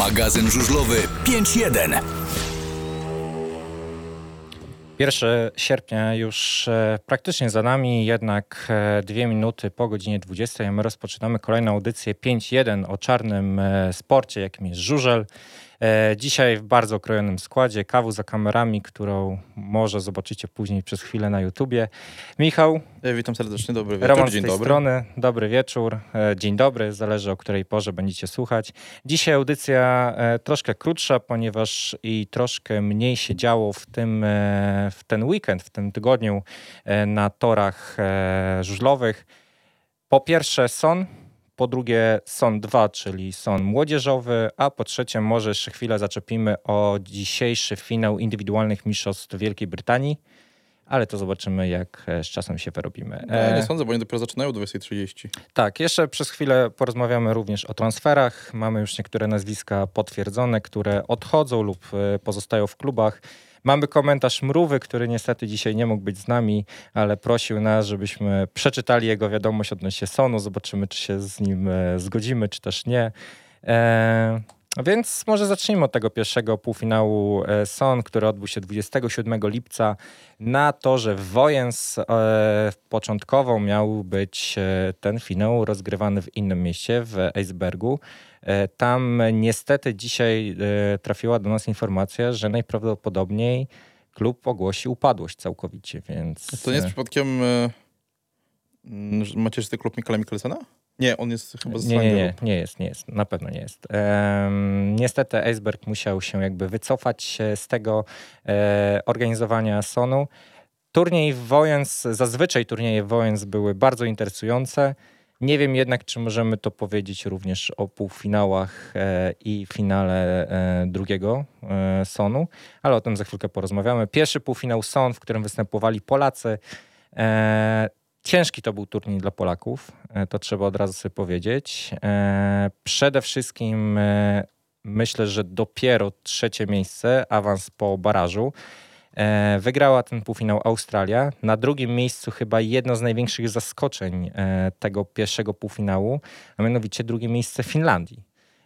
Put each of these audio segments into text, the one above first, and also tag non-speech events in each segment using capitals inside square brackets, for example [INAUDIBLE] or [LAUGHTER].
Magazyn żużlowy 5.1. 1 sierpnia już e, praktycznie za nami, jednak e, dwie minuty po godzinie 20, a my rozpoczynamy kolejną audycję 5.1 o czarnym e, sporcie, jakim jest żużel. E, dzisiaj w bardzo okrojonym składzie, kawu za kamerami, którą może zobaczycie później przez chwilę na YouTubie. Michał, Ja witam serdecznie, dobry wieczór, Roman z dzień tej dobry. strony, dobry wieczór, e, dzień dobry, zależy o której porze będziecie słuchać. Dzisiaj audycja e, troszkę krótsza, ponieważ i troszkę mniej się działo w, tym, e, w ten weekend, w tym tygodniu e, na torach e, żużlowych. Po pierwsze SON, po drugie SON 2, czyli SON młodzieżowy, a po trzecie może jeszcze chwilę zaczepimy o dzisiejszy finał indywidualnych mistrzostw Wielkiej Brytanii. Ale to zobaczymy, jak e, z czasem się wyrobimy. No, ja E, nie sądzę, bo oni dopiero zaczynają o 20.30. tak, jeszcze przez chwilę porozmawiamy również o transferach. Mamy już niektóre nazwiska potwierdzone, które odchodzą lub e, pozostają w klubach. Mamy komentarz Mrówy, który niestety dzisiaj nie mógł być z nami, ale prosił nas, żebyśmy przeczytali jego wiadomość odnośnie Sonu. Zobaczymy, czy się z nim e, zgodzimy, czy też nie. E, więc może zacznijmy od tego pierwszego półfinału e, SON, który odbył się 27 lipca na torze Wojens. E, początkowo miał być e, ten finał rozgrywany w innym mieście, w Eisbergu. Tam niestety dzisiaj trafiła do nas informacja, że najprawdopodobniej klub ogłosi upadłość całkowicie, więc... To nie jest przypadkiem macierzysty klub Mikala Mikkelsena? Nie, on jest chyba z Nie, nie, nie, nie jest, nie jest, na pewno nie jest. Em, niestety Eisberg musiał się jakby wycofać e, z tego e, organizowania Sonu. Turniej w Wojens, zazwyczaj turnieje w Wojens były bardzo interesujące. Nie wiem jednak, czy możemy to powiedzieć również o półfinałach e, i finale e, drugiego e, Sonu, ale o tym za chwilkę porozmawiamy. Pierwszy półfinał Son, w którym występowali Polacy. Ciężki to był turniej dla Polaków, e, to trzeba od razu sobie powiedzieć. E, przede wszystkim e, myślę, że dopiero trzecie miejsce, awans po barażu. Wygrała ten półfinał Australia. Na drugim miejscu chyba jedno z największych zaskoczeń tego pierwszego półfinału, a mianowicie drugie miejsce Finlandii.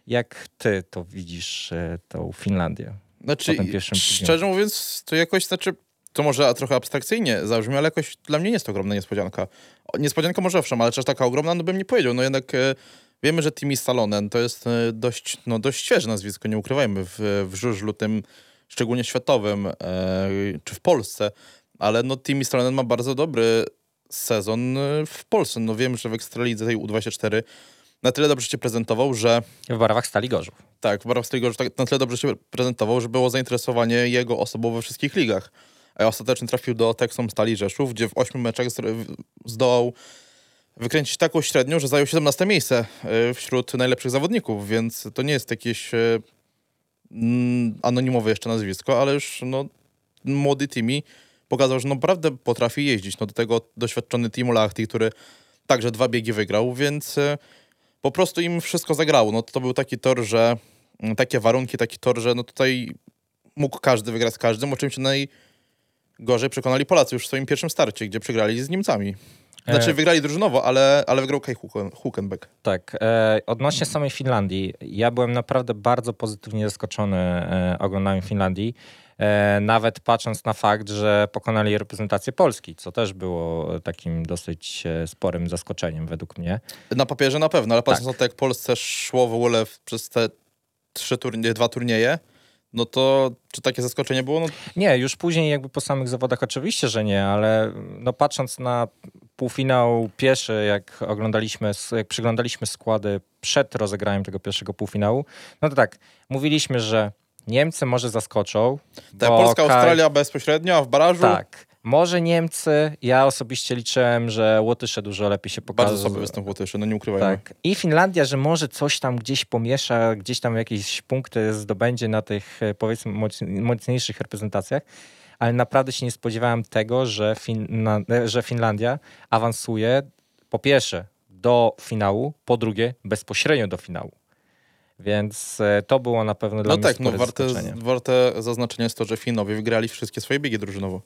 Jak ty to widzisz, tą Finlandię? Znaczy, po tym pierwszym szczerze mówiąc, to jakoś, znaczy, to może trochę abstrakcyjnie zabrzmi, ale jakoś dla mnie nie jest to ogromna niespodzianka. Niespodzianka może owszem, ale też taka ogromna, no bym nie powiedział. No jednak e, wiemy, że Timi Salonen to jest e, dość, no, dość świeże nazwisko, nie ukrywajmy, w, w żużlu tym szczególnie światowym, e, czy w Polsce, ale no Timi Salonen ma bardzo dobry sezon e, w Polsce. No wiem, że w Ekstralidze tej U24 na tyle dobrze się prezentował, że W barwach Stali Gorzów. tak, w barwach tego, że tak, na tyle dobrze się prezentował, że było zainteresowanie jego osobą we wszystkich ligach. Ostatecznie trafił do Texom Stali Rzeszów, gdzie w ośmiu meczach zdołał wykręcić taką średnią, że zajął 17 miejsce y, wśród najlepszych zawodników, więc to nie jest jakieś mm, anonimowe jeszcze nazwisko, ale już no, młody Timi pokazał, że naprawdę potrafi jeździć. No, do tego doświadczony Timo Lahti, który także dwa biegi wygrał, więc y, po prostu im wszystko zagrało. No, to był taki tor, że takie warunki, taki tor, że no tutaj mógł każdy wygrać z każdym, o czym się najgorzej przekonali Polacy już w swoim pierwszym starcie, gdzie przegrali z Niemcami. Znaczy E. wygrali drużynowo, ale, ale wygrał Kai Huken- Hukenbeck. Tak. E, odnośnie samej Finlandii, ja byłem naprawdę bardzo pozytywnie zaskoczony e, oglądaniem Finlandii. E, nawet patrząc na fakt, że pokonali reprezentację Polski, co też było takim dosyć e, sporym zaskoczeniem według mnie. Na papierze na pewno, ale patrząc Tak. na to, jak Polsce szło w ogóle przez te trzy turnie, dwa turnieje, no to czy takie zaskoczenie było? No, Nie, już później jakby po samych zawodach oczywiście, że nie, ale no patrząc na półfinał pierwszy, jak oglądaliśmy, jak przyglądaliśmy składy przed rozegraniem tego pierwszego półfinału, no to tak, mówiliśmy, że Niemcy może zaskoczą. ta bo Polska, Australia bezpośrednio, a w barażu Tak. Może Niemcy, ja osobiście liczyłem, że Łotysze dużo lepiej się pokażą. bardzo słaby występ Łotyszy, no nie ukrywajmy. Tak. I Finlandia, że może coś tam gdzieś pomiesza, gdzieś tam jakieś punkty zdobędzie na tych e, powiedzmy moc- mocniejszych reprezentacjach, ale naprawdę się nie spodziewałem tego, że, e, że Finlandia awansuje po pierwsze do finału, po drugie bezpośrednio do finału. Więc e, to było na pewno dla No mnie tak, no spore warte, zaskoczenie. warte zaznaczenia jest to, że Finowie wygrali wszystkie swoje biegi drużynowo.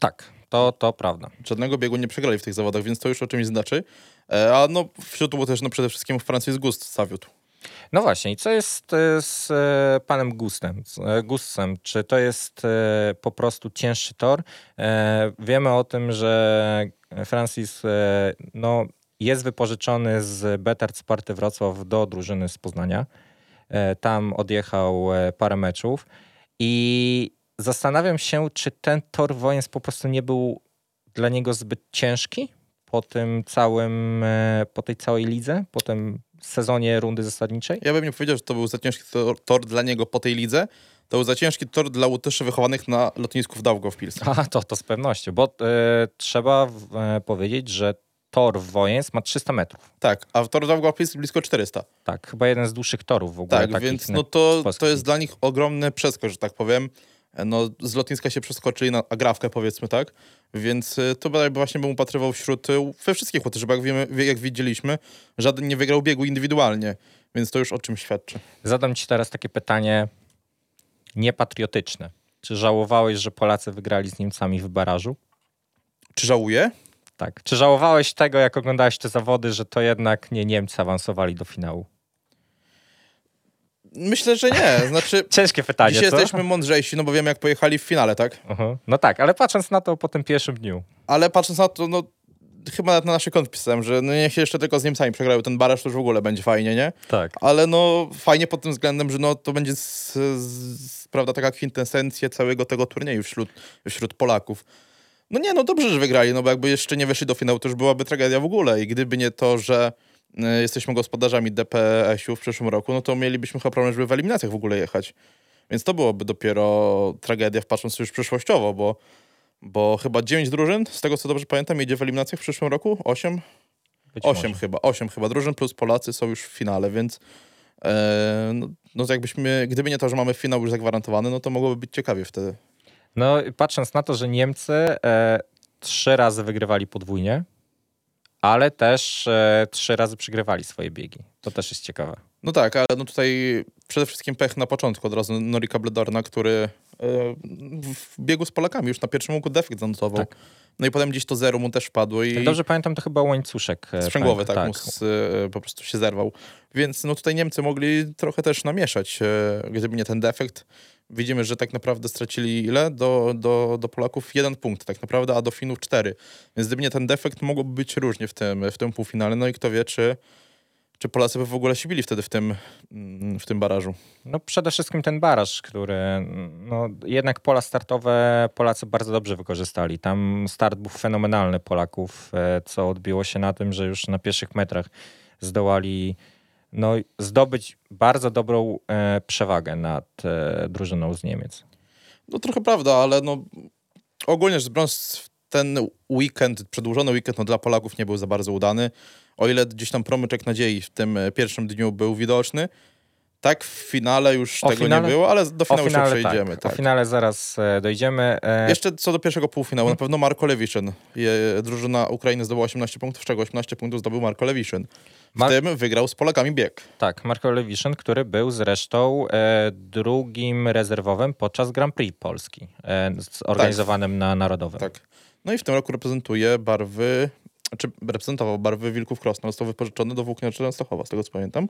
Tak, to, to prawda. Żadnego biegu nie przegrali w tych zawodach, więc to już o czymś znaczy. E, A no wśród było też no przede wszystkim Francis Gust zawiódł. No właśnie, i co jest e, z e, panem Gustem? Gustem? Czy to jest po prostu cięższy tor? Wiemy o tym, że Francis no, jest wypożyczony z Betard Sparty Wrocław do drużyny z Poznania. Tam odjechał parę meczów i zastanawiam się, czy ten tor Wojens po prostu nie był dla niego zbyt ciężki po tym całym, e, po tej całej lidze, po tym sezonie rundy zasadniczej? Ja bym nie powiedział, że to był za ciężki tor, tor dla niego po tej lidze. To był za ciężki tor dla łotyszy wychowanych na lotnisku w Daugavpils. A, to, to z pewnością, bo e, trzeba w- e, powiedzieć, że tor w Wojens ma 300 metrów. Tak, a w tor Daugavpils blisko 400. Tak, chyba jeden z dłuższych torów w ogóle. Tak, więc no to, w to jest dla nich ogromny przeskok, że tak powiem. No, z lotniska się przeskoczyli na agrawkę, powiedzmy tak. Więc y, to bodajby właśnie bym upatrywał wśród, y, we wszystkich bo jak, wiemy, wie- jak widzieliśmy, żaden nie wygrał biegu indywidualnie. Więc to już o czym świadczy. Zadam ci teraz takie pytanie niepatriotyczne. Czy żałowałeś, że Polacy wygrali z Niemcami w barażu? Czy żałuję? Tak. Czy żałowałeś tego, jak oglądałeś te zawody, że to jednak nie Niemcy awansowali do finału? Myślę, że nie. Znaczy, [LAUGHS] Ciężkie pytanie, dzisiaj co? jesteśmy mądrzejsi, no bo wiemy jak pojechali w finale, tak? Mhm. No tak, ale patrząc na to po tym pierwszym dniu. Ale patrząc na to, no chyba nawet na nasze kont pisałem, że no niech się jeszcze tylko z Niemcami przegrają ten baraż, to już w ogóle będzie fajnie, nie? Tak. Ale no fajnie pod tym względem, że no to będzie z, z, prawda, taka kwintesencja całego tego turnieju wśród, wśród Polaków. No nie, no dobrze, że wygrali, no bo jakby jeszcze nie weszli do finału, to już byłaby tragedia w ogóle i gdyby nie to, że jesteśmy gospodarzami DPS-u w przyszłym roku, no to mielibyśmy chyba problem, żeby w eliminacjach w ogóle jechać. Więc to byłoby dopiero tragedia, patrząc już przyszłościowo, bo, bo chyba 9 drużyn, z tego co dobrze pamiętam, jedzie w eliminacjach w przyszłym roku? 8? Być Osiem może. chyba, osiem chyba drużyn plus Polacy są już w finale, więc e, no, no jakbyśmy, gdyby nie to, że mamy finał już zagwarantowany, no to mogłoby być ciekawie wtedy. No, patrząc na to, że Niemcy e, trzy razy wygrywali podwójnie, ale też e, trzy razy przegrywali swoje biegi. To też jest ciekawe. No tak, ale no tutaj przede wszystkim pech na początku od razu Norika Bledorna, który w biegu z Polakami już na pierwszym łuku defekt zanotował. Tak. No i potem gdzieś to zero mu też wpadło i Jak dobrze pamiętam, to chyba łańcuszek. e, sprzęgłowy tak, mu z, e, po prostu się zerwał. Więc no tutaj Niemcy mogli trochę też namieszać, e, gdyby nie ten defekt. Widzimy, że tak naprawdę stracili ile? Do, do, do Polaków jeden punkt tak naprawdę, a do Finów cztery. Więc gdyby nie ten defekt, mogłoby być różnie w tym, w tym półfinale. No i kto wie, czy, czy Polacy by w ogóle się bili wtedy w tym, mm, w tym barażu. No przede wszystkim ten baraż, który no, jednak pola startowe Polacy bardzo dobrze wykorzystali. Tam start był fenomenalny Polaków, e, co odbiło się na tym, że już na pierwszych metrach zdołali no, zdobyć bardzo dobrą e, przewagę nad e, drużyną z Niemiec. No trochę prawda, ale no ogólnie rzecz biorąc ten weekend, przedłużony weekend no, dla Polaków nie był za bardzo udany. O ile gdzieś tam promyczek nadziei w tym e, pierwszym dniu był widoczny, tak w finale już O tego finale- nie było, ale do finału finale, jeszcze przejdziemy. tak. Tak. o finale zaraz e, dojdziemy. E, Jeszcze co do pierwszego półfinału, Hmm. na pewno Marko Lewiszyn. Drużyna Ukrainy zdobyła 18 punktów, z czego 18 punktów zdobył Marko Lewiszyn. W Mar- tym wygrał z Polakami bieg. Tak, Marko Lewiszyn, który był zresztą e, drugim rezerwowym podczas Grand Prix Polski, e, zorganizowanym na Narodowym. Tak. No i w tym roku reprezentuje barwy, czy reprezentował barwy Wilków Krosna. Został wypożyczony do Włókniarzy Częstochowa, z tego co pamiętam.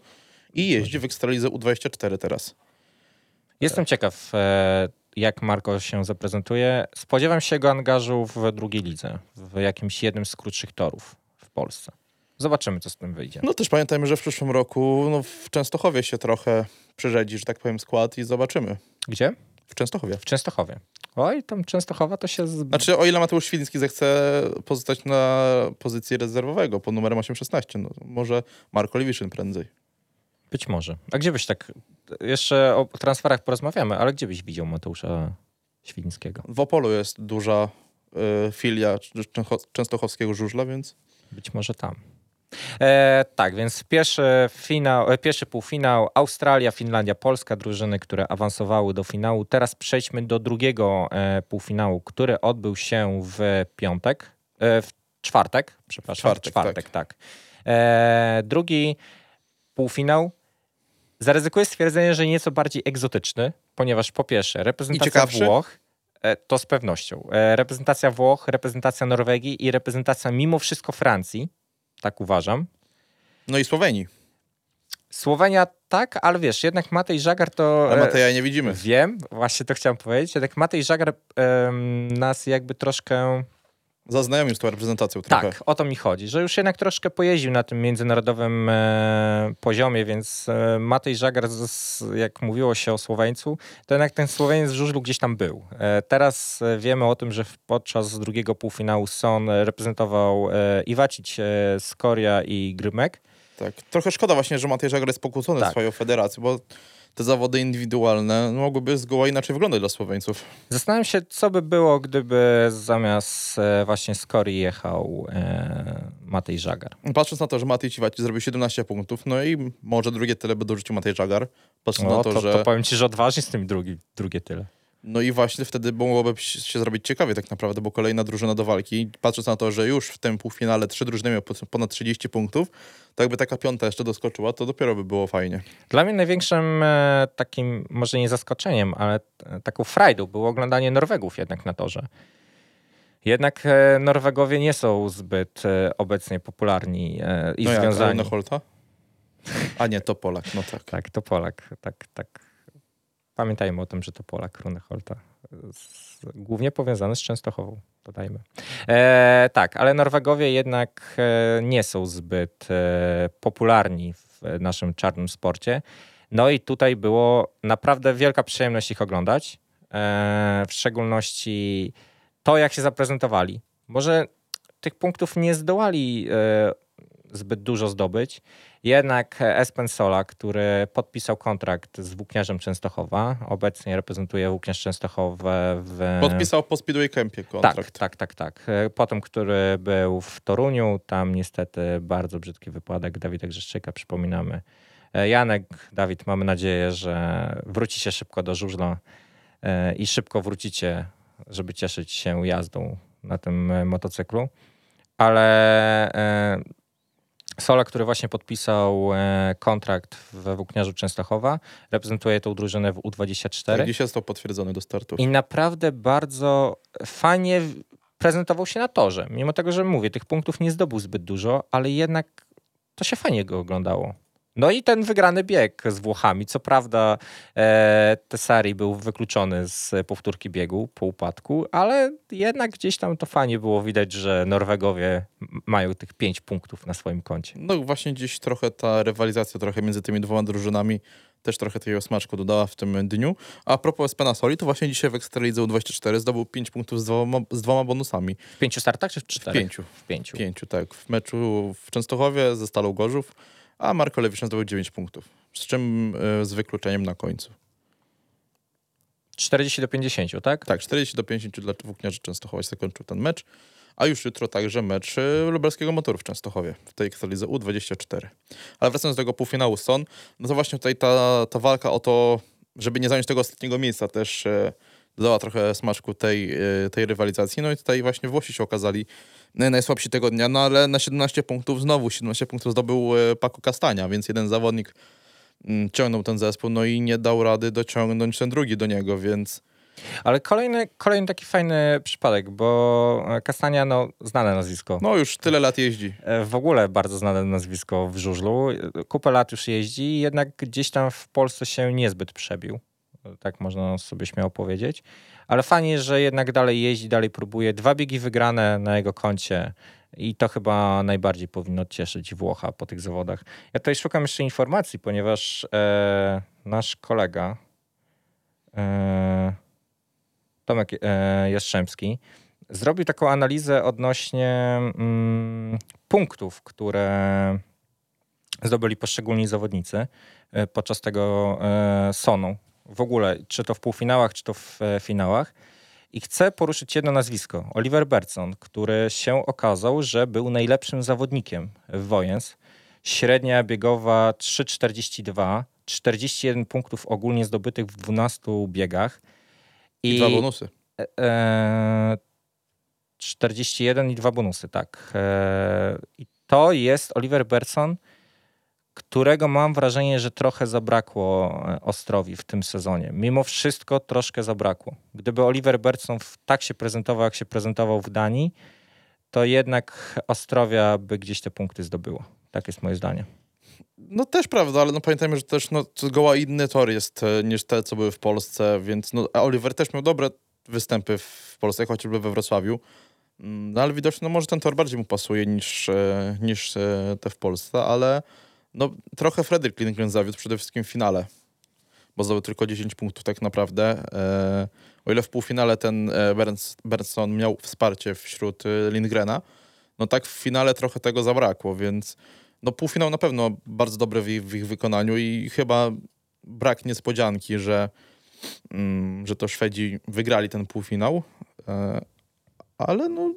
I jeździ w Ekstralidze U24 teraz. Jestem ciekaw, e, jak Marko się zaprezentuje. Spodziewam się jego angażu w drugiej lidze, w jakimś jednym z krótszych torów w Polsce. Zobaczymy, co z tym wyjdzie. No też pamiętajmy, że w przyszłym roku no, w Częstochowie się trochę przyrzedzi, że tak powiem, skład i zobaczymy. Gdzie? W Częstochowie. W Częstochowie. Oj, tam Częstochowa to się... Z... Znaczy, o ile Mateusz Świński zechce pozostać na pozycji rezerwowego pod numerem 816, no może Marko Lewiszyn prędzej. Być może. A gdzie byś tak... Jeszcze o transferach porozmawiamy, ale gdzie byś widział Mateusza Świńskiego? W Opolu jest duża y, filia Czę- częstochowskiego żużla, więc Być może tam. E, tak, więc pierwszy, finał, e, pierwszy półfinał Australia, Finlandia, Polska, drużyny, które awansowały do finału. Teraz przejdźmy do drugiego e, półfinału, który odbył się w piątek, e, w czwartek, przepraszam. Czwartek, czwartek tak. E, drugi półfinał zaryzykuję stwierdzenie, że nieco bardziej egzotyczny, ponieważ po pierwsze reprezentacja? Włoch, e, to z pewnością, reprezentacja Włoch, reprezentacja Norwegii i reprezentacja mimo wszystko Francji, tak uważam. no i Słowenii. Słowenia tak, ale wiesz, jednak Matej Żagar to... Ale e, Mateja nie widzimy. Wiem, właśnie to chciałem powiedzieć. Jednak Matej Żagar em, nas jakby troszkę... Zaznajomił z tą reprezentacją trochę. Tak, o to mi chodzi, że już jednak troszkę pojeździł na tym międzynarodowym e, poziomie, więc e, Matej Żagar, z, jak mówiło się o Słoweńcu, to jednak ten Słoweniec w żużlu gdzieś tam był. E, teraz e, wiemy o tym, że podczas drugiego półfinału Son e, reprezentował e, Iwacic, e, Skoria i Grymek. Tak. Trochę szkoda właśnie, że Matej Żagar jest pokłócony Tak. swoją federacją, bo te zawody indywidualne mogłyby zgoła inaczej wyglądać dla Słoweńców. Zastanawiam się, co by było, gdyby zamiast e, właśnie Skori jechał e, Matej Żagar. Patrząc na to, że Matej Ciwaci zrobił 17 punktów, no i może drugie tyle by dorzucił Matej Żagar. Patrząc No, na to, to, że... to powiem ci, że odważnie z tym drugi, drugie tyle. No i właśnie wtedy mogłoby się zrobić ciekawie tak naprawdę, bo kolejna drużyna do walki. Patrząc na to, że już w tym półfinale trzy drużyny miały po- ponad 30 punktów, to jakby taka piąta jeszcze doskoczyła, to dopiero by było fajnie. Dla mnie największym e, takim, może nie zaskoczeniem, ale taką frajdą było oglądanie Norwegów jednak na torze. Jednak e, Norwegowie nie są zbyt e, obecnie popularni i no jak, związani. Rune Holta? A nie, to Polak, no tak. Tak, to Polak. Tak, tak. Pamiętajmy o tym, że to Polak, Runeholta. Z, głównie powiązany z Częstochową, dodajmy. E, tak, ale Norwegowie jednak e, nie są zbyt e, popularni w naszym czarnym sporcie. No i tutaj było naprawdę wielka przyjemność ich oglądać. E, w szczególności to, jak się zaprezentowali. Może tych punktów nie zdołali e, zbyt dużo zdobyć, jednak Espen Sola, który podpisał kontrakt z Włókniarzem Częstochowa, obecnie reprezentuje Włókniarz Częstochowę w... Podpisał po Speedway Campie tak, kontrakt. tak, tak, tak. E, Potem, który był w Toruniu, tam niestety bardzo brzydki wypadek Dawida Grzeszczyka, przypominamy. E, Janek, Dawid, mamy nadzieję, że wrócicie szybko do żużla e, i szybko wrócicie, żeby cieszyć się jazdą na tym motocyklu. Ale e, Sola, który właśnie podpisał e, kontrakt we Włókniarzu Częstochowa, reprezentuje tą drużynę w U24. Tak, Dziś został potwierdzony do startu. I naprawdę bardzo fajnie prezentował się na torze. Mimo tego, że mówię, tych punktów nie zdobył zbyt dużo, ale jednak to się fajnie go oglądało. No i ten wygrany bieg z Włochami. Co prawda e, Tessari był wykluczony z powtórki biegu po upadku, ale jednak gdzieś tam to fajnie było widać, że Norwegowie mają tych pięć punktów na swoim koncie. No właśnie dziś trochę ta rywalizacja trochę między tymi dwoma drużynami też trochę tego smaczku dodała w tym dniu. A propos Spena Soli, to właśnie dzisiaj w Ekstralidze U24 zdobył 5 punktów z dwoma, z dwoma bonusami. W pięciu startach czy w W czterech? pięciu. W pięciu. Pięciu, tak. W meczu w Częstochowie ze Stalą Gorzów, a Marko Lewiszyn zdobył 9 punktów. Z czym y, z wykluczeniem na końcu. 40 do 50, tak? Tak, 40 do 50 dla Włókniarzy Częstochowa się zakończył ten mecz. A już jutro także mecz y, lubelskiego motoru w Częstochowie, w tej Ekstralidze U24. Ale wracając do tego półfinału Son, no to właśnie tutaj ta, ta walka o to, żeby nie zająć tego ostatniego miejsca też e, dodała trochę smaczku tej, e, tej rywalizacji. No i tutaj właśnie Włosi się okazali e, najsłabsi tego dnia, no ale na 17 punktów znowu 17 punktów zdobył e, Paco Castania, więc jeden zawodnik mm, ciągnął ten zespół, no i nie dał rady dociągnąć ten drugi do niego, więc Ale kolejny, kolejny taki fajny przypadek, bo Kastania, no znane nazwisko. no już tyle lat jeździ. E, W ogóle bardzo znane nazwisko w żużlu. Kupę lat już jeździ, jednak gdzieś tam w Polsce się niezbyt przebił. Tak można sobie śmiało powiedzieć. Ale fajnie, że jednak dalej jeździ, dalej próbuje. Dwa biegi wygrane na jego koncie. I to chyba najbardziej powinno cieszyć Włocha po tych zawodach. Ja tutaj szukam jeszcze informacji, ponieważ e, nasz kolega e, Tomek e, Jastrzębski zrobił taką analizę odnośnie mm, punktów, które zdobyli poszczególni zawodnicy e, podczas tego e, sonu. W ogóle, czy to w półfinałach, czy to w e, finałach. I chcę poruszyć jedno nazwisko. Oliver Bertson, który się okazał, że był najlepszym zawodnikiem w Wojens. Średnia biegowa 3,42, 41 punktów ogólnie zdobytych w 12 biegach. I dwa bonusy. E, 41 i dwa bonusy, tak. E, I to jest Oliver Berson, którego mam wrażenie, że trochę zabrakło e, Ostrowi w tym sezonie. Mimo wszystko troszkę zabrakło. Gdyby Oliver Berson w- tak się prezentował, jak się prezentował w Danii, to jednak Ostrowia by gdzieś te punkty zdobyło. Tak jest moje zdanie. No też prawda, ale no pamiętajmy, że też no, zgoła inny tor jest e, niż te, co były w Polsce, więc no, Oliver też miał dobre występy w Polsce, chociażby we Wrocławiu. Mm, No ale widocznie, no może ten tor bardziej mu pasuje niż, e, niż te w Polsce, ale no trochę Fredrik Lindgren zawiódł przede wszystkim w finale, bo zdobył tylko 10 punktów tak naprawdę. E, o ile w półfinale ten e, Berns, Bernson miał wsparcie wśród e, Lindgrena, no tak w finale trochę tego zabrakło, więc no półfinał na pewno bardzo dobry w ich, w ich wykonaniu i chyba brak niespodzianki, że, mm, że to Szwedzi wygrali ten półfinał. E, ale no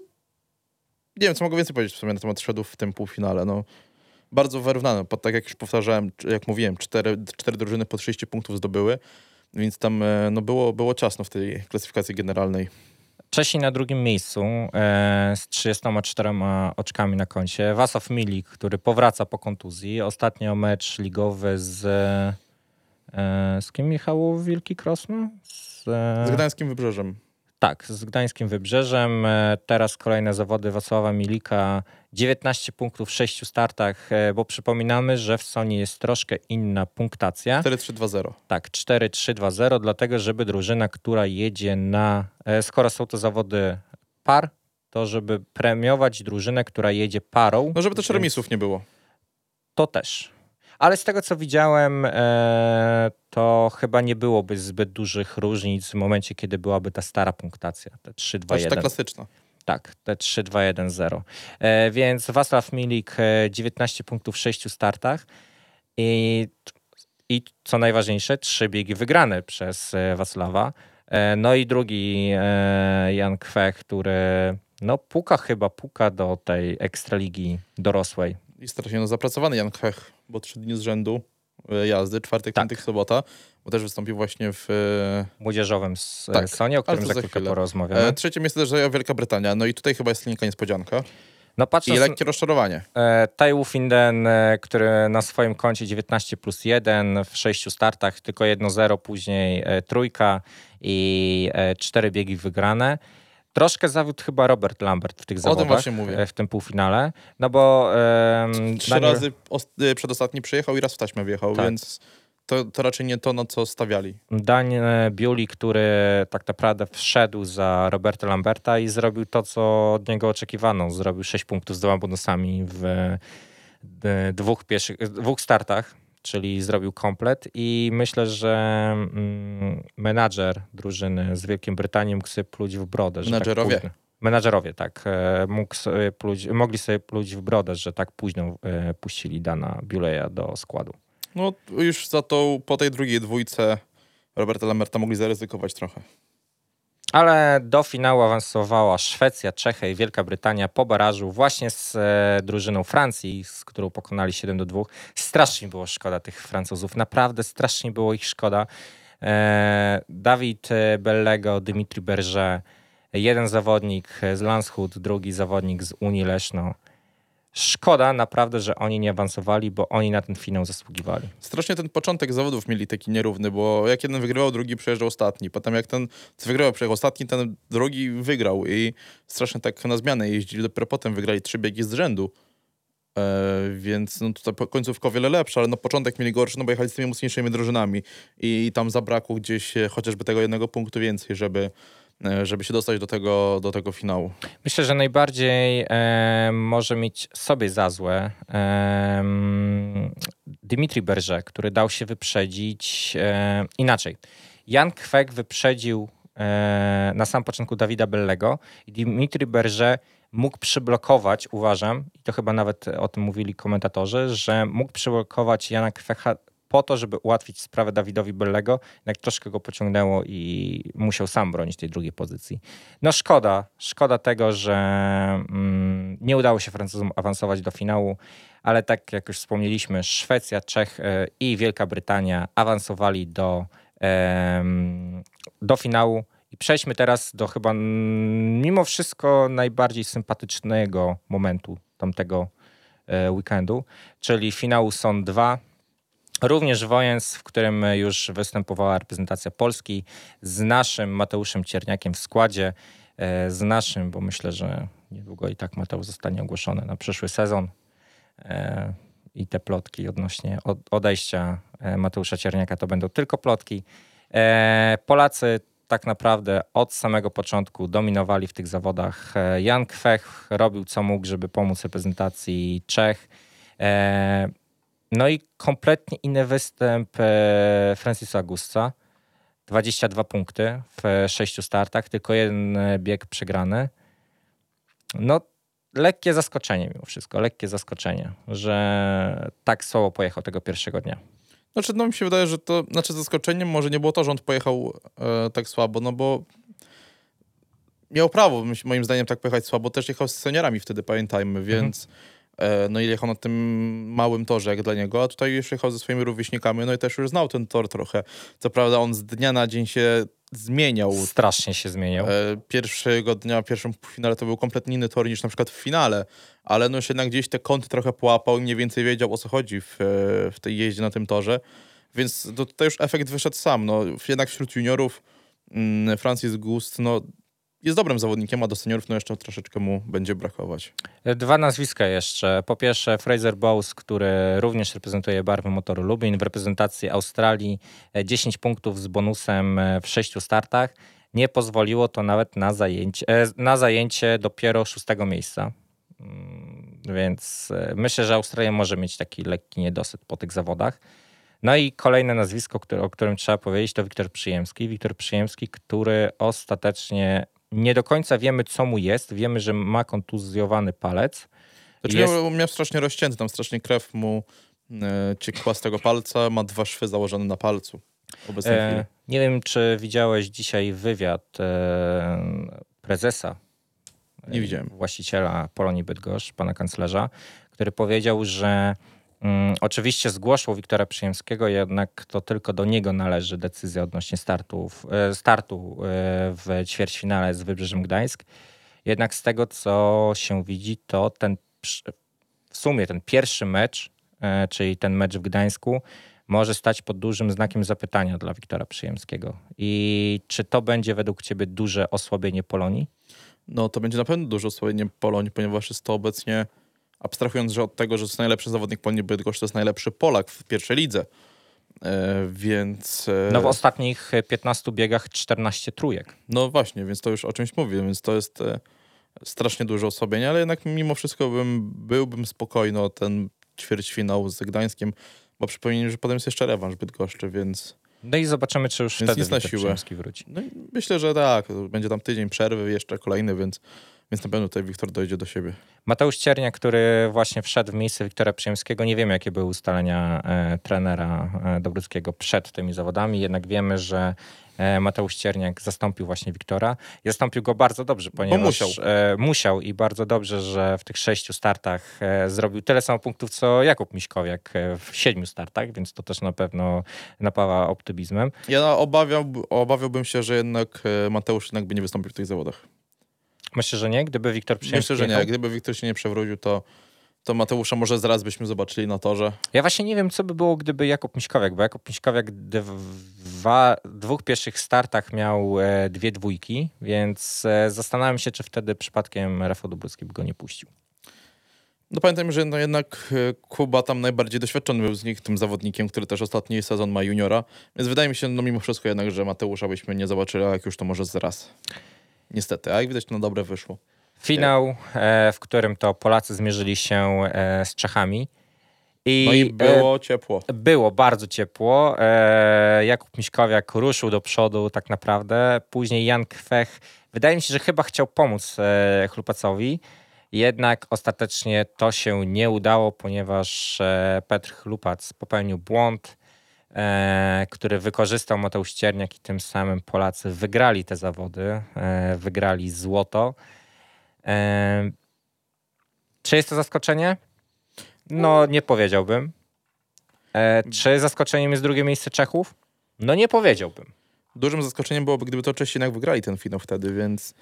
nie wiem, co mogę więcej powiedzieć w sumie na temat Szwedów w tym półfinale. No, bardzo wyrównane. Tak jak już powtarzałem, jak mówiłem, cztery, cztery drużyny po 30 punktów zdobyły, więc tam e, no, było, było ciasno w tej klasyfikacji generalnej. Czesi na drugim miejscu e, z 34 oczkami na koncie. Wasow Milik, który powraca po kontuzji. Ostatnio mecz ligowy z... E, z kim Michał Wielki Krosno? Z, e, Z Gdańskim Wybrzeżem. Tak, z Gdańskim Wybrzeżem. E, Teraz kolejne zawody Wacława Milika. 19 punktów w 6 startach, e, bo przypominamy, że w Sony jest troszkę inna punktacja. 4-3-2-0. Tak, 4-3-2-0, dlatego żeby drużyna, która jedzie na. e, Skoro są to zawody par, to żeby premiować drużynę, która jedzie parą. No żeby też remisów nie było. To też. Ale z tego co widziałem, e, to chyba nie byłoby zbyt dużych różnic w momencie, kiedy byłaby ta stara punktacja, te 3-2-1. To ta klasyczna. Tak, te 3-2-1-0. E, więc Wacław Milik e, 19 punktów w 6 startach i, i co najważniejsze, trzy biegi wygrane przez e, Wacława. E, no i drugi e, Jan Kwech, który no puka chyba, puka do tej ekstraligi dorosłej. I strasznie no, zapracowany Jan Hech, bo trzy dni z rzędu e, jazdy, czwartek, Tak. piątek, sobota, bo też wystąpił właśnie w... e, Młodzieżowym z Tak, tak, Sony, o którym za za chwilę. porozmawiamy. E, trzecie miejsce też Wielka Brytania, no i tutaj chyba jest linka niespodzianka. No I patrząc, lekkie rozczarowanie. E, Tai Finden, e, który na swoim koncie 19 plus 1 w sześciu startach, tylko 1-0, później e, trójka i e, cztery biegi wygrane. Troszkę zawiódł chyba Robert Lambert w tych O tym zawodach, właśnie mówię. e, w tym półfinale, no bo em, Trzy Daniel- razy e, przedostatni przyjechał i raz w taśmę wjechał, Tak. więc to, to raczej nie to, na co stawiali. Daniel Biuli, który tak naprawdę wszedł za Roberta Lamberta i zrobił to, co od niego oczekiwano. Zrobił 6 punktów z dwoma bonusami w e, dwóch, pierwszych, dwóch startach, czyli zrobił komplet i myślę, że mm, menadżer drużyny z Wielkiej Brytanii mógł sobie pluć w brodę. że Menadżerowie. Tak menadżerowie, tak. Mógł sobie pluć, mogli sobie pluć w brodę, że tak późno e, puścili Dana Biuleja do składu. No już za tą, po tej drugiej dwójce Roberta Lamberta mogli zaryzykować trochę. Ale do finału awansowała Szwecja, Czechy i Wielka Brytania po barażu właśnie z e, drużyną Francji, z którą pokonali 7 do 2. Strasznie było szkoda tych Francuzów, naprawdę strasznie było ich szkoda. E, Dawid e, Bellego, Dimitri Berger, jeden zawodnik z Landshut, drugi zawodnik z Unii Leszno. Szkoda naprawdę, że oni nie awansowali, bo oni na ten finał zasługiwali. Strasznie ten początek zawodów mieli taki nierówny, bo jak jeden wygrywał, drugi przejeżdżał ostatni. Potem jak ten co wygrał, przejechał ostatni, ten drugi wygrał i strasznie tak na zmianę jeździli. Dopiero potem wygrali trzy biegi z rzędu. E, więc no tutaj końcówka o wiele lepsza, ale no początek mieli gorszy, no bo jechali z tymi mocniejszymi drużynami i, tam zabrakło gdzieś e, chociażby tego jednego punktu więcej, żeby, żeby się dostać do tego, do tego finału. Myślę, że najbardziej e, może mieć sobie za złe em, Dimitri Berger, który dał się wyprzedzić e, inaczej. Jan Kwek wyprzedził e, na sam początku Dawida Bellego i Dimitri Berger mógł przyblokować, uważam, i to chyba nawet o tym mówili komentatorzy, że mógł przyblokować Jana Kwecha po to, żeby ułatwić sprawę Dawidowi Bellego, jednak troszkę go pociągnęło i musiał sam bronić tej drugiej pozycji. No szkoda, szkoda tego, że mm, nie udało się Francuzom awansować do finału, ale tak jak już wspomnieliśmy, Szwecja, Czech e, i Wielka Brytania awansowali do, em, do finału. I przejdźmy teraz do chyba mimo wszystko najbardziej sympatycznego momentu tamtego e, weekendu, czyli finału SON 2. Również Wojens, w którym już występowała reprezentacja Polski z naszym Mateuszem Cierniakiem w składzie, e, z naszym, bo myślę, że niedługo i tak Mateusz zostanie ogłoszony na przyszły sezon. E, i te plotki odnośnie od, odejścia e, Mateusza Cierniaka to będą tylko plotki. Polacy tak naprawdę od samego początku dominowali w tych zawodach. Jan Kwech robił co mógł, żeby pomóc reprezentacji Czech. E, no i kompletnie inny występ e, Francisa Augusta. 22 punkty w sześciu startach, tylko jeden e, bieg przegrany. No, lekkie zaskoczenie mimo wszystko, lekkie zaskoczenie, że tak słabo pojechał tego pierwszego dnia. Znaczy, no mi się wydaje, że to, znaczy zaskoczeniem może nie było to, że on pojechał e, tak słabo, no bo miał prawo, moim zdaniem, tak pojechać słabo. Też jechał z seniorami wtedy, pamiętajmy, więc e, no i jechał na tym małym torze jak dla niego, a tutaj już jechał ze swoimi rówieśnikami, no i też już znał ten tor trochę. Co prawda on z dnia na dzień się zmieniał. Strasznie się zmieniał. E, pierwszego dnia, pierwszym finale to był kompletnie inny tor niż na przykład w finale, ale no już jednak gdzieś te kąty trochę połapał i mniej więcej wiedział o co chodzi w, e, w tej jeździe na tym torze, więc to, tutaj już efekt wyszedł sam. No, jednak wśród juniorów mm, Francis Gust no, jest dobrym zawodnikiem, a do seniorów no jeszcze troszeczkę mu będzie brakować. Dwa nazwiska jeszcze. Po pierwsze Fraser Bowes, który również reprezentuje barwy motoru Lubin w reprezentacji Australii. e, 10 punktów z bonusem e, w sześciu startach. Nie pozwoliło to nawet na zajęcie, e, na zajęcie dopiero szóstego miejsca. Mm, Więc e, myślę, że Australia może mieć taki lekki niedosyt po tych zawodach. No i kolejne nazwisko, o którym trzeba powiedzieć, to Wiktor Przyjemski. Wiktor Przyjemski, który ostatecznie nie do końca wiemy, co mu jest. Wiemy, że ma kontuzjowany palec. Znaczy Jest- miał, miał strasznie rozcięty, tam strasznie krew mu e, ciekła z tego palca, ma dwa szwy założone na palcu. E, nie wiem, czy widziałeś dzisiaj wywiad e, prezesa, Nie widziałem. właściciela Polonii Bydgoszcz, pana kanclerza, który powiedział, że mm, oczywiście zgłosił Wiktora Przyjemskiego, jednak to tylko do niego należy decyzja odnośnie startów, e, startu e, w ćwierćfinale z Wybrzeżem Gdańsk. Jednak z tego, co się widzi, to ten w sumie ten pierwszy mecz, e, czyli ten mecz w Gdańsku, może stać pod dużym znakiem zapytania dla Wiktora Przyjemskiego. I czy to będzie według ciebie duże osłabienie Polonii? No to będzie na pewno dużo osłabienie Polonii, ponieważ jest to obecnie, abstrahując że od tego, że to jest najlepszy zawodnik Polonii Bydgoszcz, to jest najlepszy Polak w pierwszej lidze. E, więc... E, No w ostatnich 15 biegach 14 trójek. No właśnie, więc to już o czymś mówię, więc to jest e, strasznie duże osłabienie, ale jednak mimo wszystko bym, byłbym spokojny o ten ćwierćfinał z Gdańskiem, bo przypomnij, że potem jest jeszcze rewanż Bydgoszczy, więc No i zobaczymy, czy już Więc wtedy nic na siłę. Wróci. no myślę, że tak, będzie tam tydzień przerwy, jeszcze kolejny, więc, więc na pewno tutaj Wiktor dojdzie do siebie. Mateusz Ciernia, który właśnie wszedł w miejsce Wiktora Przyjemskiego, nie wiemy, jakie były ustalenia e, trenera e, Dobruckiego przed tymi zawodami, jednak wiemy, że e, Mateusz Cierniak zastąpił właśnie Wiktora. Zastąpił go bardzo dobrze, ponieważ musiał. E, musiał i bardzo dobrze, że w tych sześciu startach e, zrobił tyle samo punktów, co Jakub Miśkowiak e, w siedmiu startach, więc to też na pewno napawa optymizmem. Ja obawiał, obawiałbym się, że jednak Mateusz jednak by nie wystąpił w tych zawodach. Myślę, że nie, gdyby Wiktor Przyjemski Myślę, że nie. Gdyby Wiktor się nie przewrócił, to, to Mateusza może zaraz byśmy zobaczyli na torze. Ja właśnie nie wiem, co by było, gdyby Jakub Miśkowiak, bo Jakub Miśkowiak dwa, dwóch pierwszych startach miał e, dwie dwójki, więc e, zastanawiam się, czy wtedy przypadkiem Rafał Dobrucki by go nie puścił. No pamiętajmy, że no jednak e, Kuba tam najbardziej doświadczony był z nich, tym zawodnikiem, który też ostatni sezon ma juniora. Więc wydaje mi się, no mimo wszystko jednak, że Mateusza byśmy nie zobaczyli, a jak już to może zaraz. Niestety, a jak widać, to na dobre wyszło. Finał, e, w którym to Polacy zmierzyli się e, z Czechami. I, No i e, było ciepło. Było bardzo ciepło. E, Jakub Miśkowiak ruszył do przodu tak naprawdę. Później Jan Kwech, wydaje mi się, że chyba chciał pomóc e, Chlupacowi. Jednak ostatecznie to się nie udało, ponieważ e, Petr Chlupac popełnił błąd, e, który wykorzystał Mateusz Cierniak i tym samym Polacy wygrali te zawody, e, wygrali złoto. E, czy jest to zaskoczenie? No, nie powiedziałbym. E, czy zaskoczeniem jest drugie miejsce Czechów? No nie powiedziałbym. Dużym zaskoczeniem byłoby, gdyby to Czesi jednak wygrali ten finał wtedy, więc,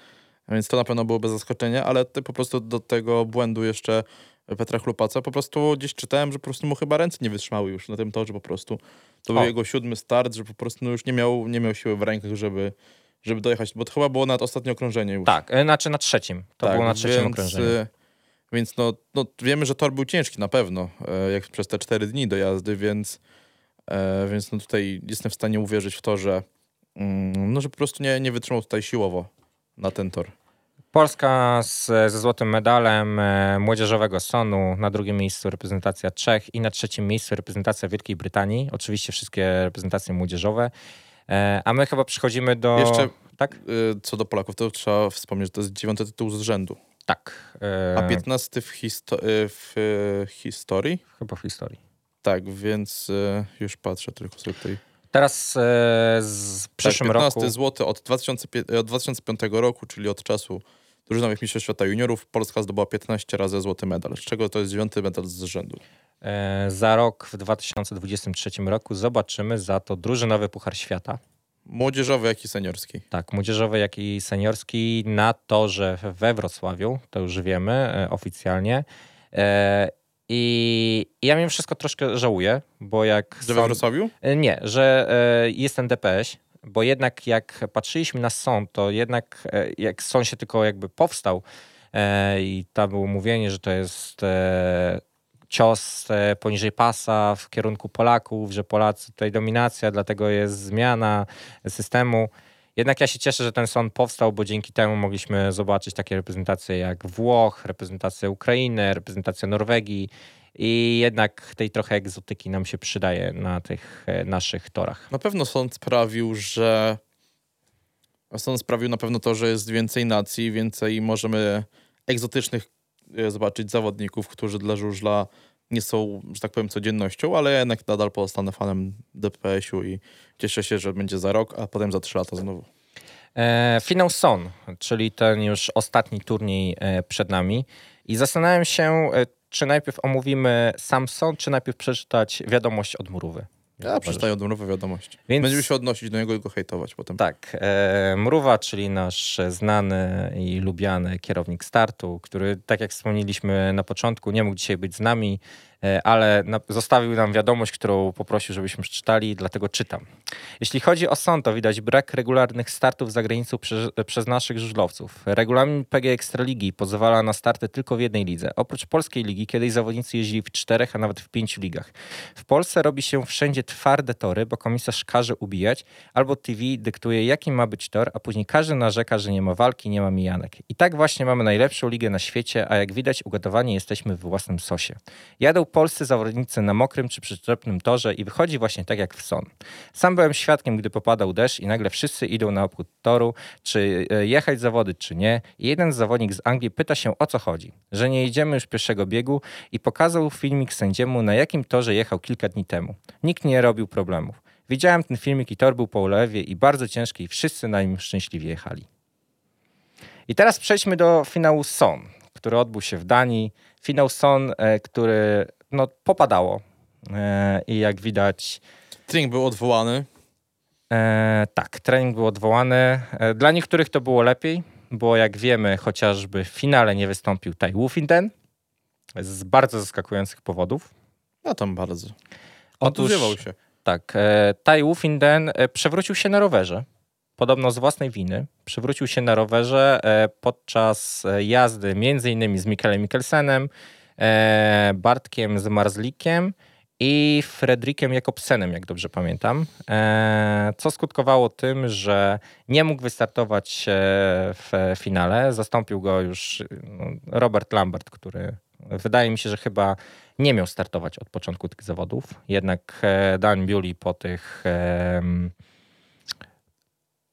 więc to na pewno byłoby zaskoczenie, ale ty po prostu do tego błędu jeszcze Petra Chlupaca, po prostu gdzieś czytałem, że po prostu mu chyba ręce nie wytrzymały już na tym torze po prostu. To był O. jego siódmy start, że po prostu no już nie miał, nie miał siły w rękach, żeby, żeby dojechać, bo to chyba było nawet ostatnie okrążenie już. Tak, e, znaczy na trzecim. To Tak, było na trzecim więc, okrążeniu. y, Więc no, no, wiemy, że tor był ciężki na pewno, e, jak przez te cztery dni do jazdy, więc, e, więc no tutaj jestem w stanie uwierzyć w to, że, mm, no, że po prostu nie, nie wytrzymał tutaj siłowo na ten tor. Polska z, ze złotym medalem e, młodzieżowego Sonu, na drugim miejscu reprezentacja Czech i na trzecim miejscu reprezentacja Wielkiej Brytanii. Oczywiście wszystkie reprezentacje młodzieżowe. E, a my chyba przechodzimy do... Jeszcze- Tak? E, Co do Polaków, to trzeba wspomnieć, że to jest dziewiąty tytuł z rzędu, Tak. A 15 w, histo- w historii. Chyba w historii. Tak, więc już patrzę tylko sobie tutaj. Teraz z- w przyszłym tak, 15 roku... zł od, 2005 od 2005 roku, czyli od czasu drużynowych mistrzostw świata juniorów, Polska zdobyła 15 razy złoty medal, z czego to jest dziewiąty medal z rzędu. E, za rok w 2023 roku zobaczymy za to drużynowy Puchar Świata. Młodzieżowy, jak i seniorski. Tak, młodzieżowy, jak i seniorski na torze we Wrocławiu, to już wiemy e, oficjalnie. E, I ja mimo wszystko troszkę żałuję, bo jak. Że we Wrocławiu? E, Nie, że e, jest ten DPS, bo jednak jak patrzyliśmy na sąd, to jednak e, jak sąd się tylko jakby powstał e, i tam było mówienie, że to jest e, cios poniżej pasa w kierunku Polaków, że Polacy tutaj dominacja, dlatego jest zmiana systemu. Jednak ja się cieszę, że ten sąd powstał, bo dzięki temu mogliśmy zobaczyć takie reprezentacje jak Włoch, reprezentacja Ukrainy, reprezentacja Norwegii i jednak tej trochę egzotyki nam się przydaje na tych e, naszych torach. Na pewno sąd sprawił, że. Sąd sprawił na pewno to, że jest więcej nacji, więcej możemy egzotycznych e, zobaczyć zawodników, którzy dla żużla nie są, że tak powiem, codziennością, ale ja jednak nadal pozostanę fanem DPS-u i cieszę się, że będzie za rok, a potem za trzy lata znowu. E, finał SON, czyli ten już ostatni turniej e, przed nami. I zastanawiam się, czy najpierw omówimy sam SON, czy najpierw przeczytać wiadomość od Murówy. Ja przeczytaję odmowę wiadomość. Więc- Będziemy się odnosić do niego i go hejtować potem. Tak, e, Mruwa, czyli nasz znany i lubiany kierownik startu, który, tak jak wspomnieliśmy na początku, nie mógł dzisiaj być z nami, ale na, zostawił nam wiadomość, którą poprosił, żebyśmy przeczytali, dlatego czytam. Jeśli chodzi o sąd, to widać brak regularnych startów za granicą przez, przez naszych żużlowców. Regulamin PG Ekstraligi pozwala na starty tylko w jednej lidze. Oprócz polskiej ligi, kiedyś zawodnicy jeździli w czterech, a nawet w pięciu ligach. W Polsce robi się wszędzie twarde tory, bo komisarz każe ubijać, albo TV dyktuje, jaki ma być tor, a później każdy narzeka, że nie ma walki, nie ma mijanek. I tak właśnie mamy najlepszą ligę na świecie, a jak widać, ugotowani jesteśmy w własnym sosie. Jadą polscy zawodnicy na mokrym czy przyczepnym torze i wychodzi właśnie tak jak w son. Sam byłem świadkiem, gdy popadał deszcz i nagle wszyscy idą na obchód toru, czy e, jechać zawody, czy nie. I jeden zawodnik z Anglii pyta się, o co chodzi. Że nie jedziemy już pierwszego biegu i pokazał filmik sędziemu, na jakim torze jechał kilka dni temu. Nikt nie robił problemów. Widziałem ten filmik i tor był po ulewie i bardzo ciężki i wszyscy na nim szczęśliwie jechali. I teraz przejdźmy do finału Son, który odbył się w Danii. Finał Son, e, który no, popadało. E, I jak widać, Trening był odwołany. E, tak, trening był odwołany. E, dla niektórych to było lepiej, bo jak wiemy, chociażby w finale nie wystąpił Tai z bardzo zaskakujących powodów. Ja tam bardzo. Otóż- się. Tak, e, Tai e, przewrócił się na rowerze. Podobno z własnej winy. Przewrócił się na rowerze e, podczas jazdy między innymi z Mikkelem Mikkelsenem, Bartkiem z Marzlikiem i Fredrikiem Jakobsenem, jak dobrze pamiętam. E, co skutkowało tym, że nie mógł wystartować e, w finale. Zastąpił go już no, Robert Lambert, który wydaje mi się, że chyba nie miał startować od początku tych zawodów. Jednak e, Dan Bewley po tych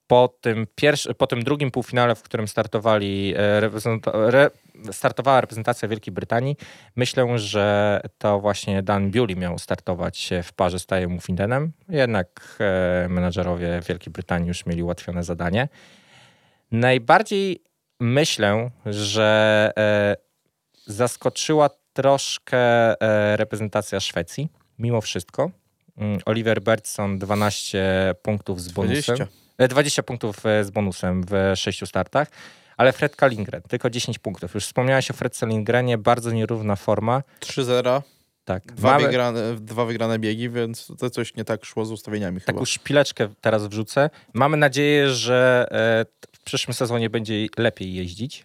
po tym, pierwszy, po tym drugim półfinale, w którym startowali e, re, startowała reprezentacja Wielkiej Brytanii, myślę, że to właśnie Dan Bewley miał startować w parze z Tajem Findenem. Jednak e, menadżerowie Wielkiej Brytanii już mieli ułatwione zadanie. Najbardziej myślę, że e, zaskoczyła troszkę e, reprezentacja Szwecji, mimo wszystko. Mm, Oliver Bertson 12 punktów z bonusem. 20. E, 20 punktów e, z bonusem w sześciu startach, ale Fred Kalingren tylko 10 punktów. Już wspomniałeś o Fred Kalingrenie, bardzo nierówna forma. 3-0, Tak, dwa, mamy wygrane, dwa wygrane biegi, więc to coś nie tak szło z ustawieniami chyba. taką szpileczkę teraz wrzucę. Mamy nadzieję, że e, w przyszłym sezonie będzie lepiej jeździć.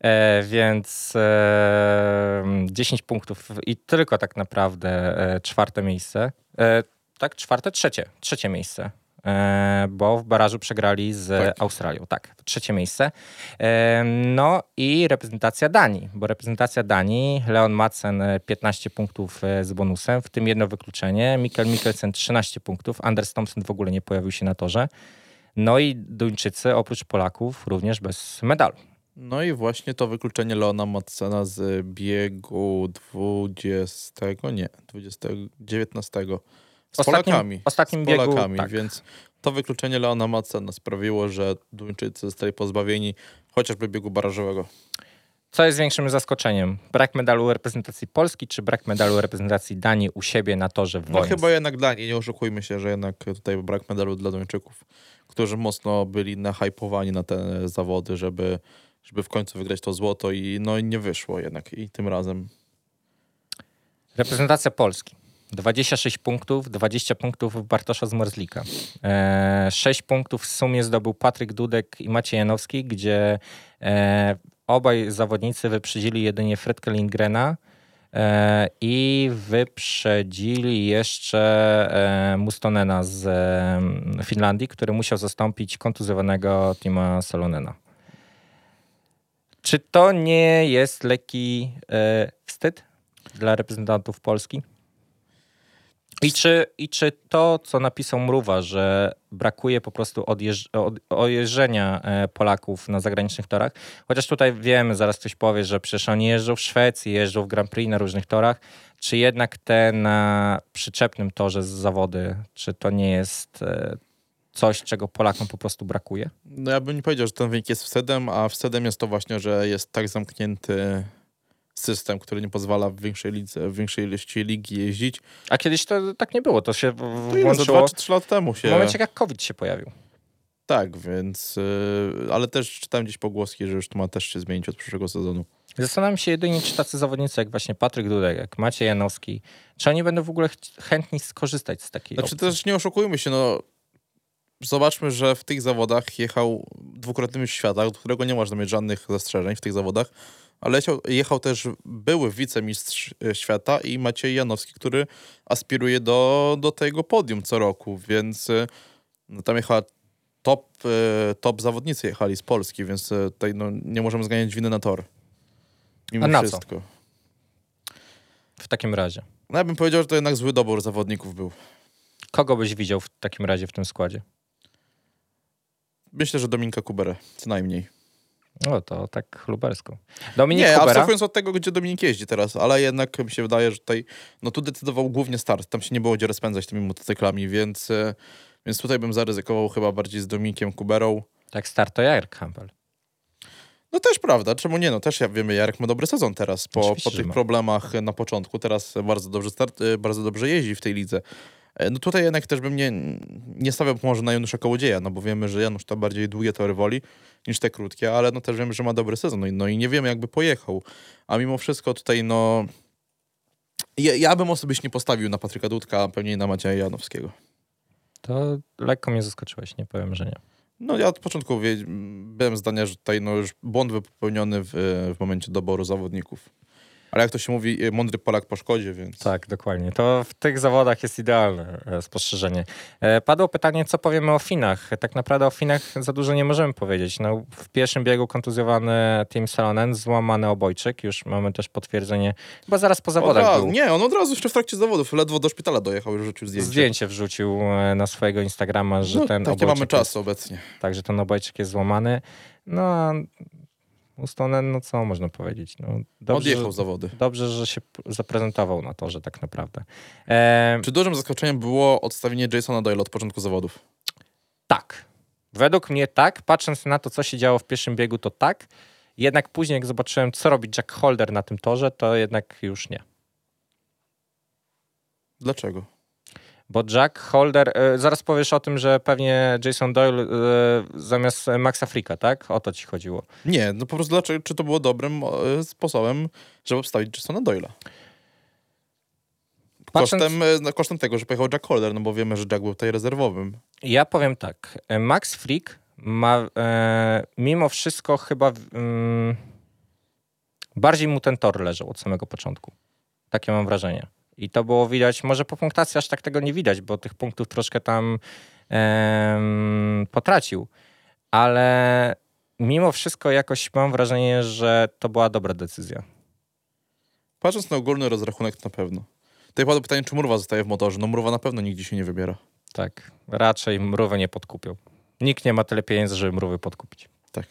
E, więc e, 10 punktów i tylko tak naprawdę e, czwarte miejsce. E, tak, czwarte, trzecie. Trzecie miejsce. E, bo w barażu przegrali z Tak. Australią. Tak, trzecie miejsce. E, no i reprezentacja Danii, bo reprezentacja Danii, Leon Madsen e, 15 punktów e, z bonusem, w tym jedno wykluczenie, Mikkel Mikkelsen 13 punktów, Anders Thompson w ogóle nie pojawił się na torze. No i Duńczycy oprócz Polaków również bez medalu. No i właśnie to wykluczenie Leona Matsena z biegu 20, nie, 20, 19. Z Ostatnim- Polakami. ostatnim z biegu, Polakami, tak. więc to wykluczenie Leona Matsena sprawiło, że Duńczycy zostali pozbawieni chociażby biegu barażowego. Co jest większym zaskoczeniem? Brak medalu reprezentacji Polski, czy brak medalu reprezentacji Danii u siebie na torze w No Wojens? chyba jednak dla niej, nie oszukujmy się, że jednak tutaj brak medalu dla Duńczyków, którzy mocno byli nahypowani na te zawody, żeby, żeby w końcu wygrać to złoto i no i nie wyszło jednak i tym razem. Reprezentacja Polski. 26 punktów, 20 punktów Bartosza z Morzlika. E, 6 punktów w sumie zdobył Patryk Dudek i Maciej Janowski, gdzie e, obaj zawodnicy wyprzedzili jedynie Fredkę Lindgrena e, i wyprzedzili jeszcze e, Mustonena z e, Finlandii, który musiał zastąpić kontuzjowanego Tima Salonena. Czy to nie jest lekki e, wstyd dla reprezentantów Polski? I czy, I czy to, co napisał Mruwa, że brakuje po prostu odjeżdż, od, ojeżdżenia e, Polaków na zagranicznych torach, chociaż tutaj wiemy, zaraz ktoś powie, że przecież oni jeżdżą w Szwecji, jeżdżą w Grand Prix na różnych torach, czy jednak te na przyczepnym torze z zawody, czy to nie jest e, coś, czego Polakom po prostu brakuje? No ja bym nie powiedział, że ten wynik jest wstydem, a wstydem jest to właśnie, że jest tak zamknięty system, który nie pozwala w większej, lidze, w większej ilości ligi jeździć. A kiedyś to tak nie było, to się To włączyło czy trzy lata temu się... w momencie, jak COVID się pojawił. Tak, więc... Yy, ale też czytałem gdzieś pogłoski, że już to ma też się zmienić od przyszłego sezonu. Zastanawiam się jedynie, czy tacy zawodnicy jak właśnie Patryk Dudek, jak Maciej Janowski, czy oni będą w ogóle ch- chętni skorzystać z takiej Znaczy opcji? też nie oszukujmy się, no zobaczmy, że w tych zawodach jechał dwukrotny mistrz świata, do którego nie można mieć żadnych zastrzeżeń w tych zawodach, ale jechał, jechał też były wicemistrz e, świata i Maciej Janowski, który aspiruje do, do tego podium co roku, więc e, no, tam jechała top, e, top zawodnicy jechali z Polski, więc tutaj no, nie możemy zganiać winy na tor. Mimo A na co? wszystko. W takim razie. No ja bym powiedział, że to jednak zły dobór zawodników był. Kogo byś widział w takim razie w tym składzie? Myślę, że Dominika Kuberę, co najmniej. No to tak lubersko. Dominik nie, Kubera. abstrahując od tego, gdzie Dominik jeździ teraz, ale jednak mi się wydaje, że tutaj, no tu decydował głównie start, tam się nie było gdzie rozpędzać tymi motocyklami, więc, e, więc tutaj bym zaryzykował chyba bardziej z Dominikiem Kuberą. Tak start to Jarek Campbell. No też prawda, czemu nie, no też ja wiemy, Jarek ma dobry sezon teraz, po, Oczywiście, po tych ma. problemach na początku, teraz bardzo dobrze start, e, bardzo dobrze jeździ w tej lidze. E, No tutaj jednak też bym nie, nie stawiał może na Janusza Kołodzieja, no bo wiemy, że Janusz to bardziej długie tory woli niż te krótkie, ale no też wiemy, że ma dobry sezon, no i, no i nie wiemy jakby pojechał. A mimo wszystko tutaj no... Ja, ja bym osobiście postawił na Patryka Dudka, a pewnie na Macieja Janowskiego. To lekko mnie zaskoczyłeś, nie powiem, że nie. No ja od początku byłem zdania, że tutaj no już błąd był popełniony w, w momencie doboru zawodników. Ale jak to się mówi, mądry Polak po szkodzie, więc... Tak, dokładnie. To w tych zawodach jest idealne e, spostrzeżenie. E, Padło pytanie, co powiemy o Finach. Tak naprawdę o Finach za dużo nie możemy powiedzieć. No, w pierwszym biegu kontuzjowany Tim Salonen, złamany obojczyk. Już mamy też potwierdzenie. Chyba zaraz po Od zawodach razu, był. nie, on od razu jeszcze w trakcie zawodów, ledwo do szpitala dojechał, już rzucił zdjęcie. Zdjęcie wrzucił e, na swojego Instagrama, że no, ten takie obojczyk mamy czas obecnie. Tak, że ten obojczyk jest złamany. No, Ustonen, no co można powiedzieć? No, dobrze, Odjechał zawody. dobrze, że się zaprezentował na torze tak naprawdę. E, Czy dużym zaskoczeniem było odstawienie Jasona Doyle od początku zawodów? Tak. Według mnie tak. Patrząc na to, co się działo w pierwszym biegu, to tak. Jednak później, jak zobaczyłem, co robi Jack Holder na tym torze, to jednak już nie. Dlaczego? Bo Jack Holder, e, zaraz powiesz o tym, że pewnie Jason Doyle e, zamiast Maxa Frika, tak? O to ci chodziło. Nie, no po prostu dlaczego, czy to było dobrym e, sposobem, żeby obstawić Jasona Doyla? Patrząc- Kosztem, e, no, kosztem tego, że pojechał Jack Holder, no bo wiemy, że Jack był tutaj rezerwowym. Ja powiem tak. Max Freak ma e, mimo wszystko chyba mm, Bardziej mu ten tor leżał od samego początku. Takie mam wrażenie. I to było widać, może po punktacji aż tak tego nie widać, bo tych punktów troszkę tam em, potracił. Ale mimo wszystko jakoś mam wrażenie, że to była dobra decyzja. Patrząc na ogólny rozrachunek, to na pewno. Tutaj padło pytanie, czy Murwa zostaje w motorze. No Murwa na pewno nigdzie się nie wybiera. Tak, raczej mrówy nie podkupią. Nikt nie ma tyle pieniędzy, żeby mrówy podkupić. Tak.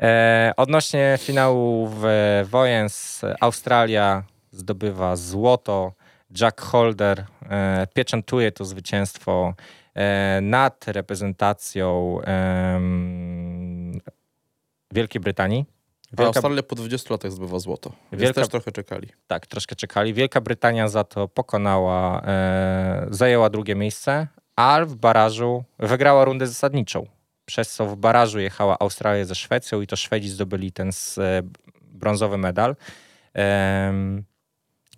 E, odnośnie finału w Wojens, Australia zdobywa złoto. Jack Holder e, pieczętuje to zwycięstwo e, nad reprezentacją em, Wielkiej Brytanii. A Wielka, Australia po 20 latach zbywa złoto. Więc Wielka- też trochę czekali. tak, troszkę czekali. Wielka Brytania za to pokonała, e, zajęła drugie miejsce, a w barażu wygrała rundę zasadniczą. Przez co w barażu jechała Australia ze Szwecją i to Szwedzi zdobyli ten e, brązowy medal,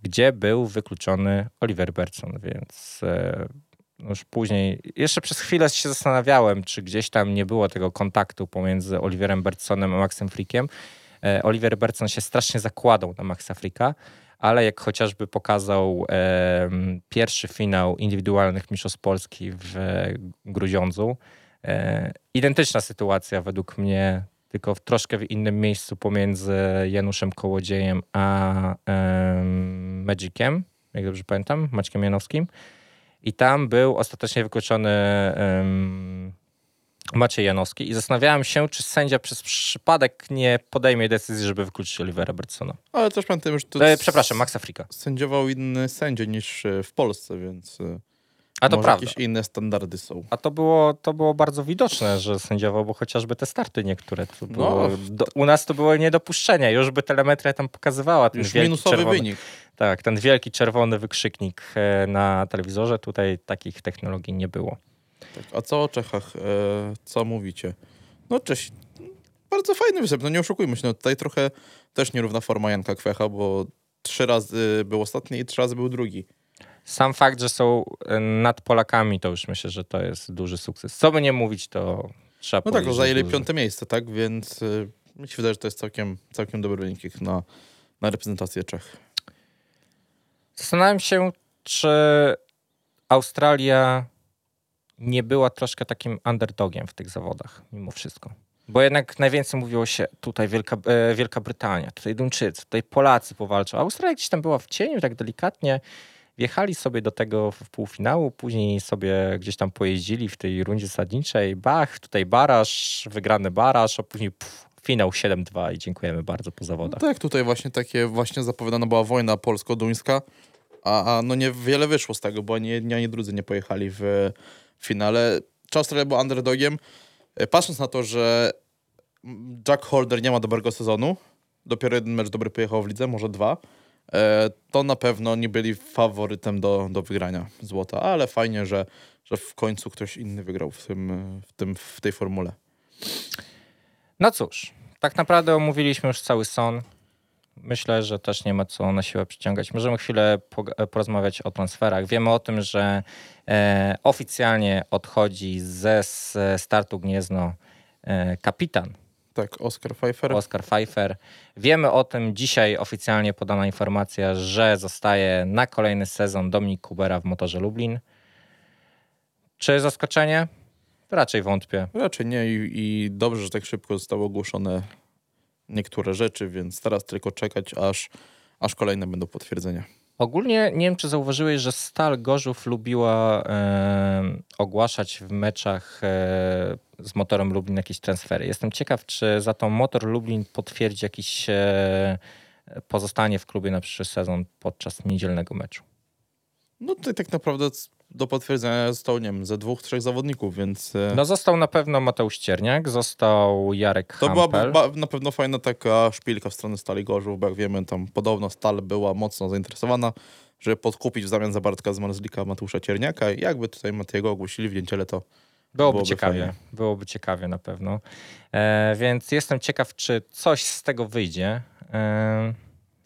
gdzie był wykluczony Oliver Bergson, więc e, no już później, jeszcze przez chwilę się zastanawiałem, czy gdzieś tam nie było tego kontaktu pomiędzy Oliverem Bergsonem a Maxem Frickiem. E, Oliver Bergson się strasznie zakładał na Maxa Fricka, ale jak chociażby pokazał em, pierwszy finał indywidualnych mistrzostw Polski w e, Gruziądzu, e, identyczna sytuacja według mnie, tylko w troszkę w innym miejscu pomiędzy Januszem Kołodziejem a em, Magiciem, jak dobrze pamiętam, Maćkiem Janowskim. I tam był ostatecznie wykluczony Maciej Janowski i zastanawiałem się, czy sędzia przez przypadek nie podejmie decyzji, żeby wykluczyć Olivera Bertsona. Ale też pamiętam, że to E, przepraszam, Maxa Frika. sędziował inny sędzia niż e, w Polsce, więc e, A to może prawda. jakieś inne standardy są. A to było, to było bardzo widoczne, że sędziował, bo chociażby te starty niektóre. To było, No. do, u nas to było niedopuszczenie. Już by telemetria tam pokazywała. Ten Już wielki minusowy czerwony, wynik. Tak, ten wielki czerwony wykrzyknik e, na telewizorze. Tutaj takich technologii nie było. Tak. A co o Czechach? E, co mówicie? No cześć. Bardzo fajny występ, no nie oszukujmy się. No, tutaj trochę też nierówna forma Janka Kwecha, bo trzy razy był ostatni i trzy razy był drugi. Sam fakt, że są e, nad Polakami, to już myślę, że to jest duży sukces. Co by nie mówić, to trzeba No tak, no zajęli duży. piąte miejsce, tak? Więc y, mi się wydaje, że to jest całkiem, całkiem dobry wynik ich na, na reprezentację Czech. Zastanawiam się, czy Australia nie była troszkę takim underdogiem w tych zawodach, mimo wszystko. Bo jednak najwięcej mówiło się tutaj Wielka, e, Wielka Brytania, tutaj Duńczycy, tutaj Polacy powalczą. Australia gdzieś tam była w cieniu, tak delikatnie. Wjechali sobie do tego w półfinału, później sobie gdzieś tam pojeździli w tej rundzie zasadniczej. Bach, tutaj baraż, wygrany baraż, a później pff, finał 7-2 i dziękujemy bardzo po No zawodach. tak, tutaj właśnie takie właśnie zapowiadana była wojna polsko-duńska, a, a no niewiele wyszło z tego, bo ani jedni, ani drudzy nie pojechali w finale. Czy Australia była underdogiem? E, Patrząc na to, że Jack Holder nie ma dobrego sezonu, dopiero jeden mecz dobry pojechał w lidze, może dwa, to na pewno nie byli faworytem do, do wygrania złota, ale fajnie, że, że w końcu ktoś inny wygrał w, tym, w, tym, w tej formule. No cóż, tak naprawdę omówiliśmy już cały son. Myślę, że też nie ma co na siłę przyciągać. Możemy chwilę porozmawiać o transferach. Wiemy o tym, że e, oficjalnie odchodzi ze startu Gniezno e, kapitan Tak, Oscar Pfeiffer. Oskar Pfeiffer. Wiemy o tym, dzisiaj oficjalnie podana informacja, że zostaje na kolejny sezon Dominik Kubera w motorze Lublin. Czy zaskoczenie? Raczej wątpię. Raczej nie i, i dobrze, że tak szybko zostały ogłoszone niektóre rzeczy, więc teraz tylko czekać, aż, aż kolejne będą potwierdzenia. Ogólnie nie wiem, czy zauważyłeś, że Stal Gorzów lubiła e, ogłaszać w meczach e, z motorem Lublin jakieś transfery. Jestem ciekaw, czy za to motor Lublin potwierdzi jakieś e, pozostanie w klubie na przyszły sezon podczas niedzielnego meczu. No tutaj tak naprawdę do potwierdzenia zostało, nie wiem, ze dwóch, trzech zawodników, więc e, No został na pewno Mateusz Cierniak, został Jarek to Hampel. byłaby ba- na pewno fajna taka szpilka w stronę Stali Gorzów, bo jak wiemy, tam podobno Stal była mocno zainteresowana, żeby podkupić w zamian za Bartka z Marzlika Mateusza Cierniaka i jakby tutaj Matiego ogłosili w niedzielę, to Byłoby, byłoby ciekawie, fajnie. byłoby ciekawie na pewno. E, więc jestem ciekaw, czy coś z tego wyjdzie. E,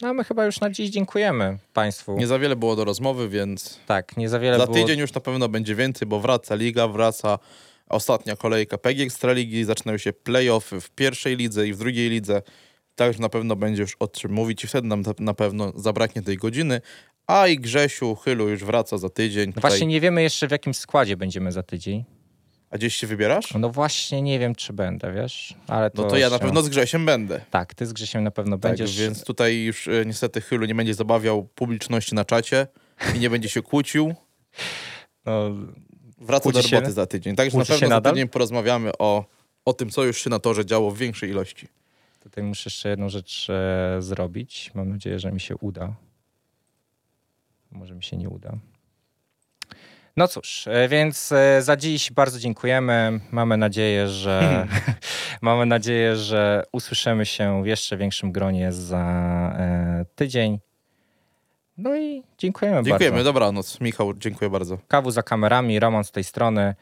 no a my chyba już na dziś dziękujemy Państwu. nie za wiele było do rozmowy, więc tak, nie za wiele za było. tydzień już na pewno będzie więcej, bo wraca liga, wraca ostatnia kolejka PG Ekstraligi, zaczynają się playoffy w pierwszej lidze i w drugiej lidze. także na pewno będzie już o czym mówić i wtedy nam na- na pewno zabraknie tej godziny. A i Grzesiu Chylu już wraca za tydzień. No Tutaj- właśnie nie wiemy jeszcze w jakim składzie będziemy za tydzień. A gdzieś się wybierasz? No właśnie nie wiem, czy będę, wiesz? Ale to No to ja na się- pewno z Grzesiem będę. Tak, ty z Grzesiem na pewno Tak, będziesz. więc tutaj już e, niestety Chylu nie będzie zabawiał publiczności na czacie i nie będzie się kłócił. [LAUGHS] No, Wraca do się? roboty za tydzień. Także na się pewno za tydzień porozmawiamy o, o tym, co już się na torze działo w większej ilości. Tutaj muszę jeszcze jedną rzecz e, zrobić. Mam nadzieję, że mi się uda. Może mi się nie uda. No cóż, e, więc e, za dziś bardzo dziękujemy. Mamy nadzieję, że [LAUGHS] mamy nadzieję, że usłyszymy się w jeszcze większym gronie za e, tydzień. No i dziękujemy, Dziękujemy, bardzo. dobranoc. Michał, dziękuję bardzo. Kawu za kamerami, Roman z tej strony.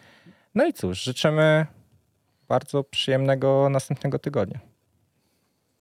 No i cóż, życzymy bardzo przyjemnego następnego tygodnia.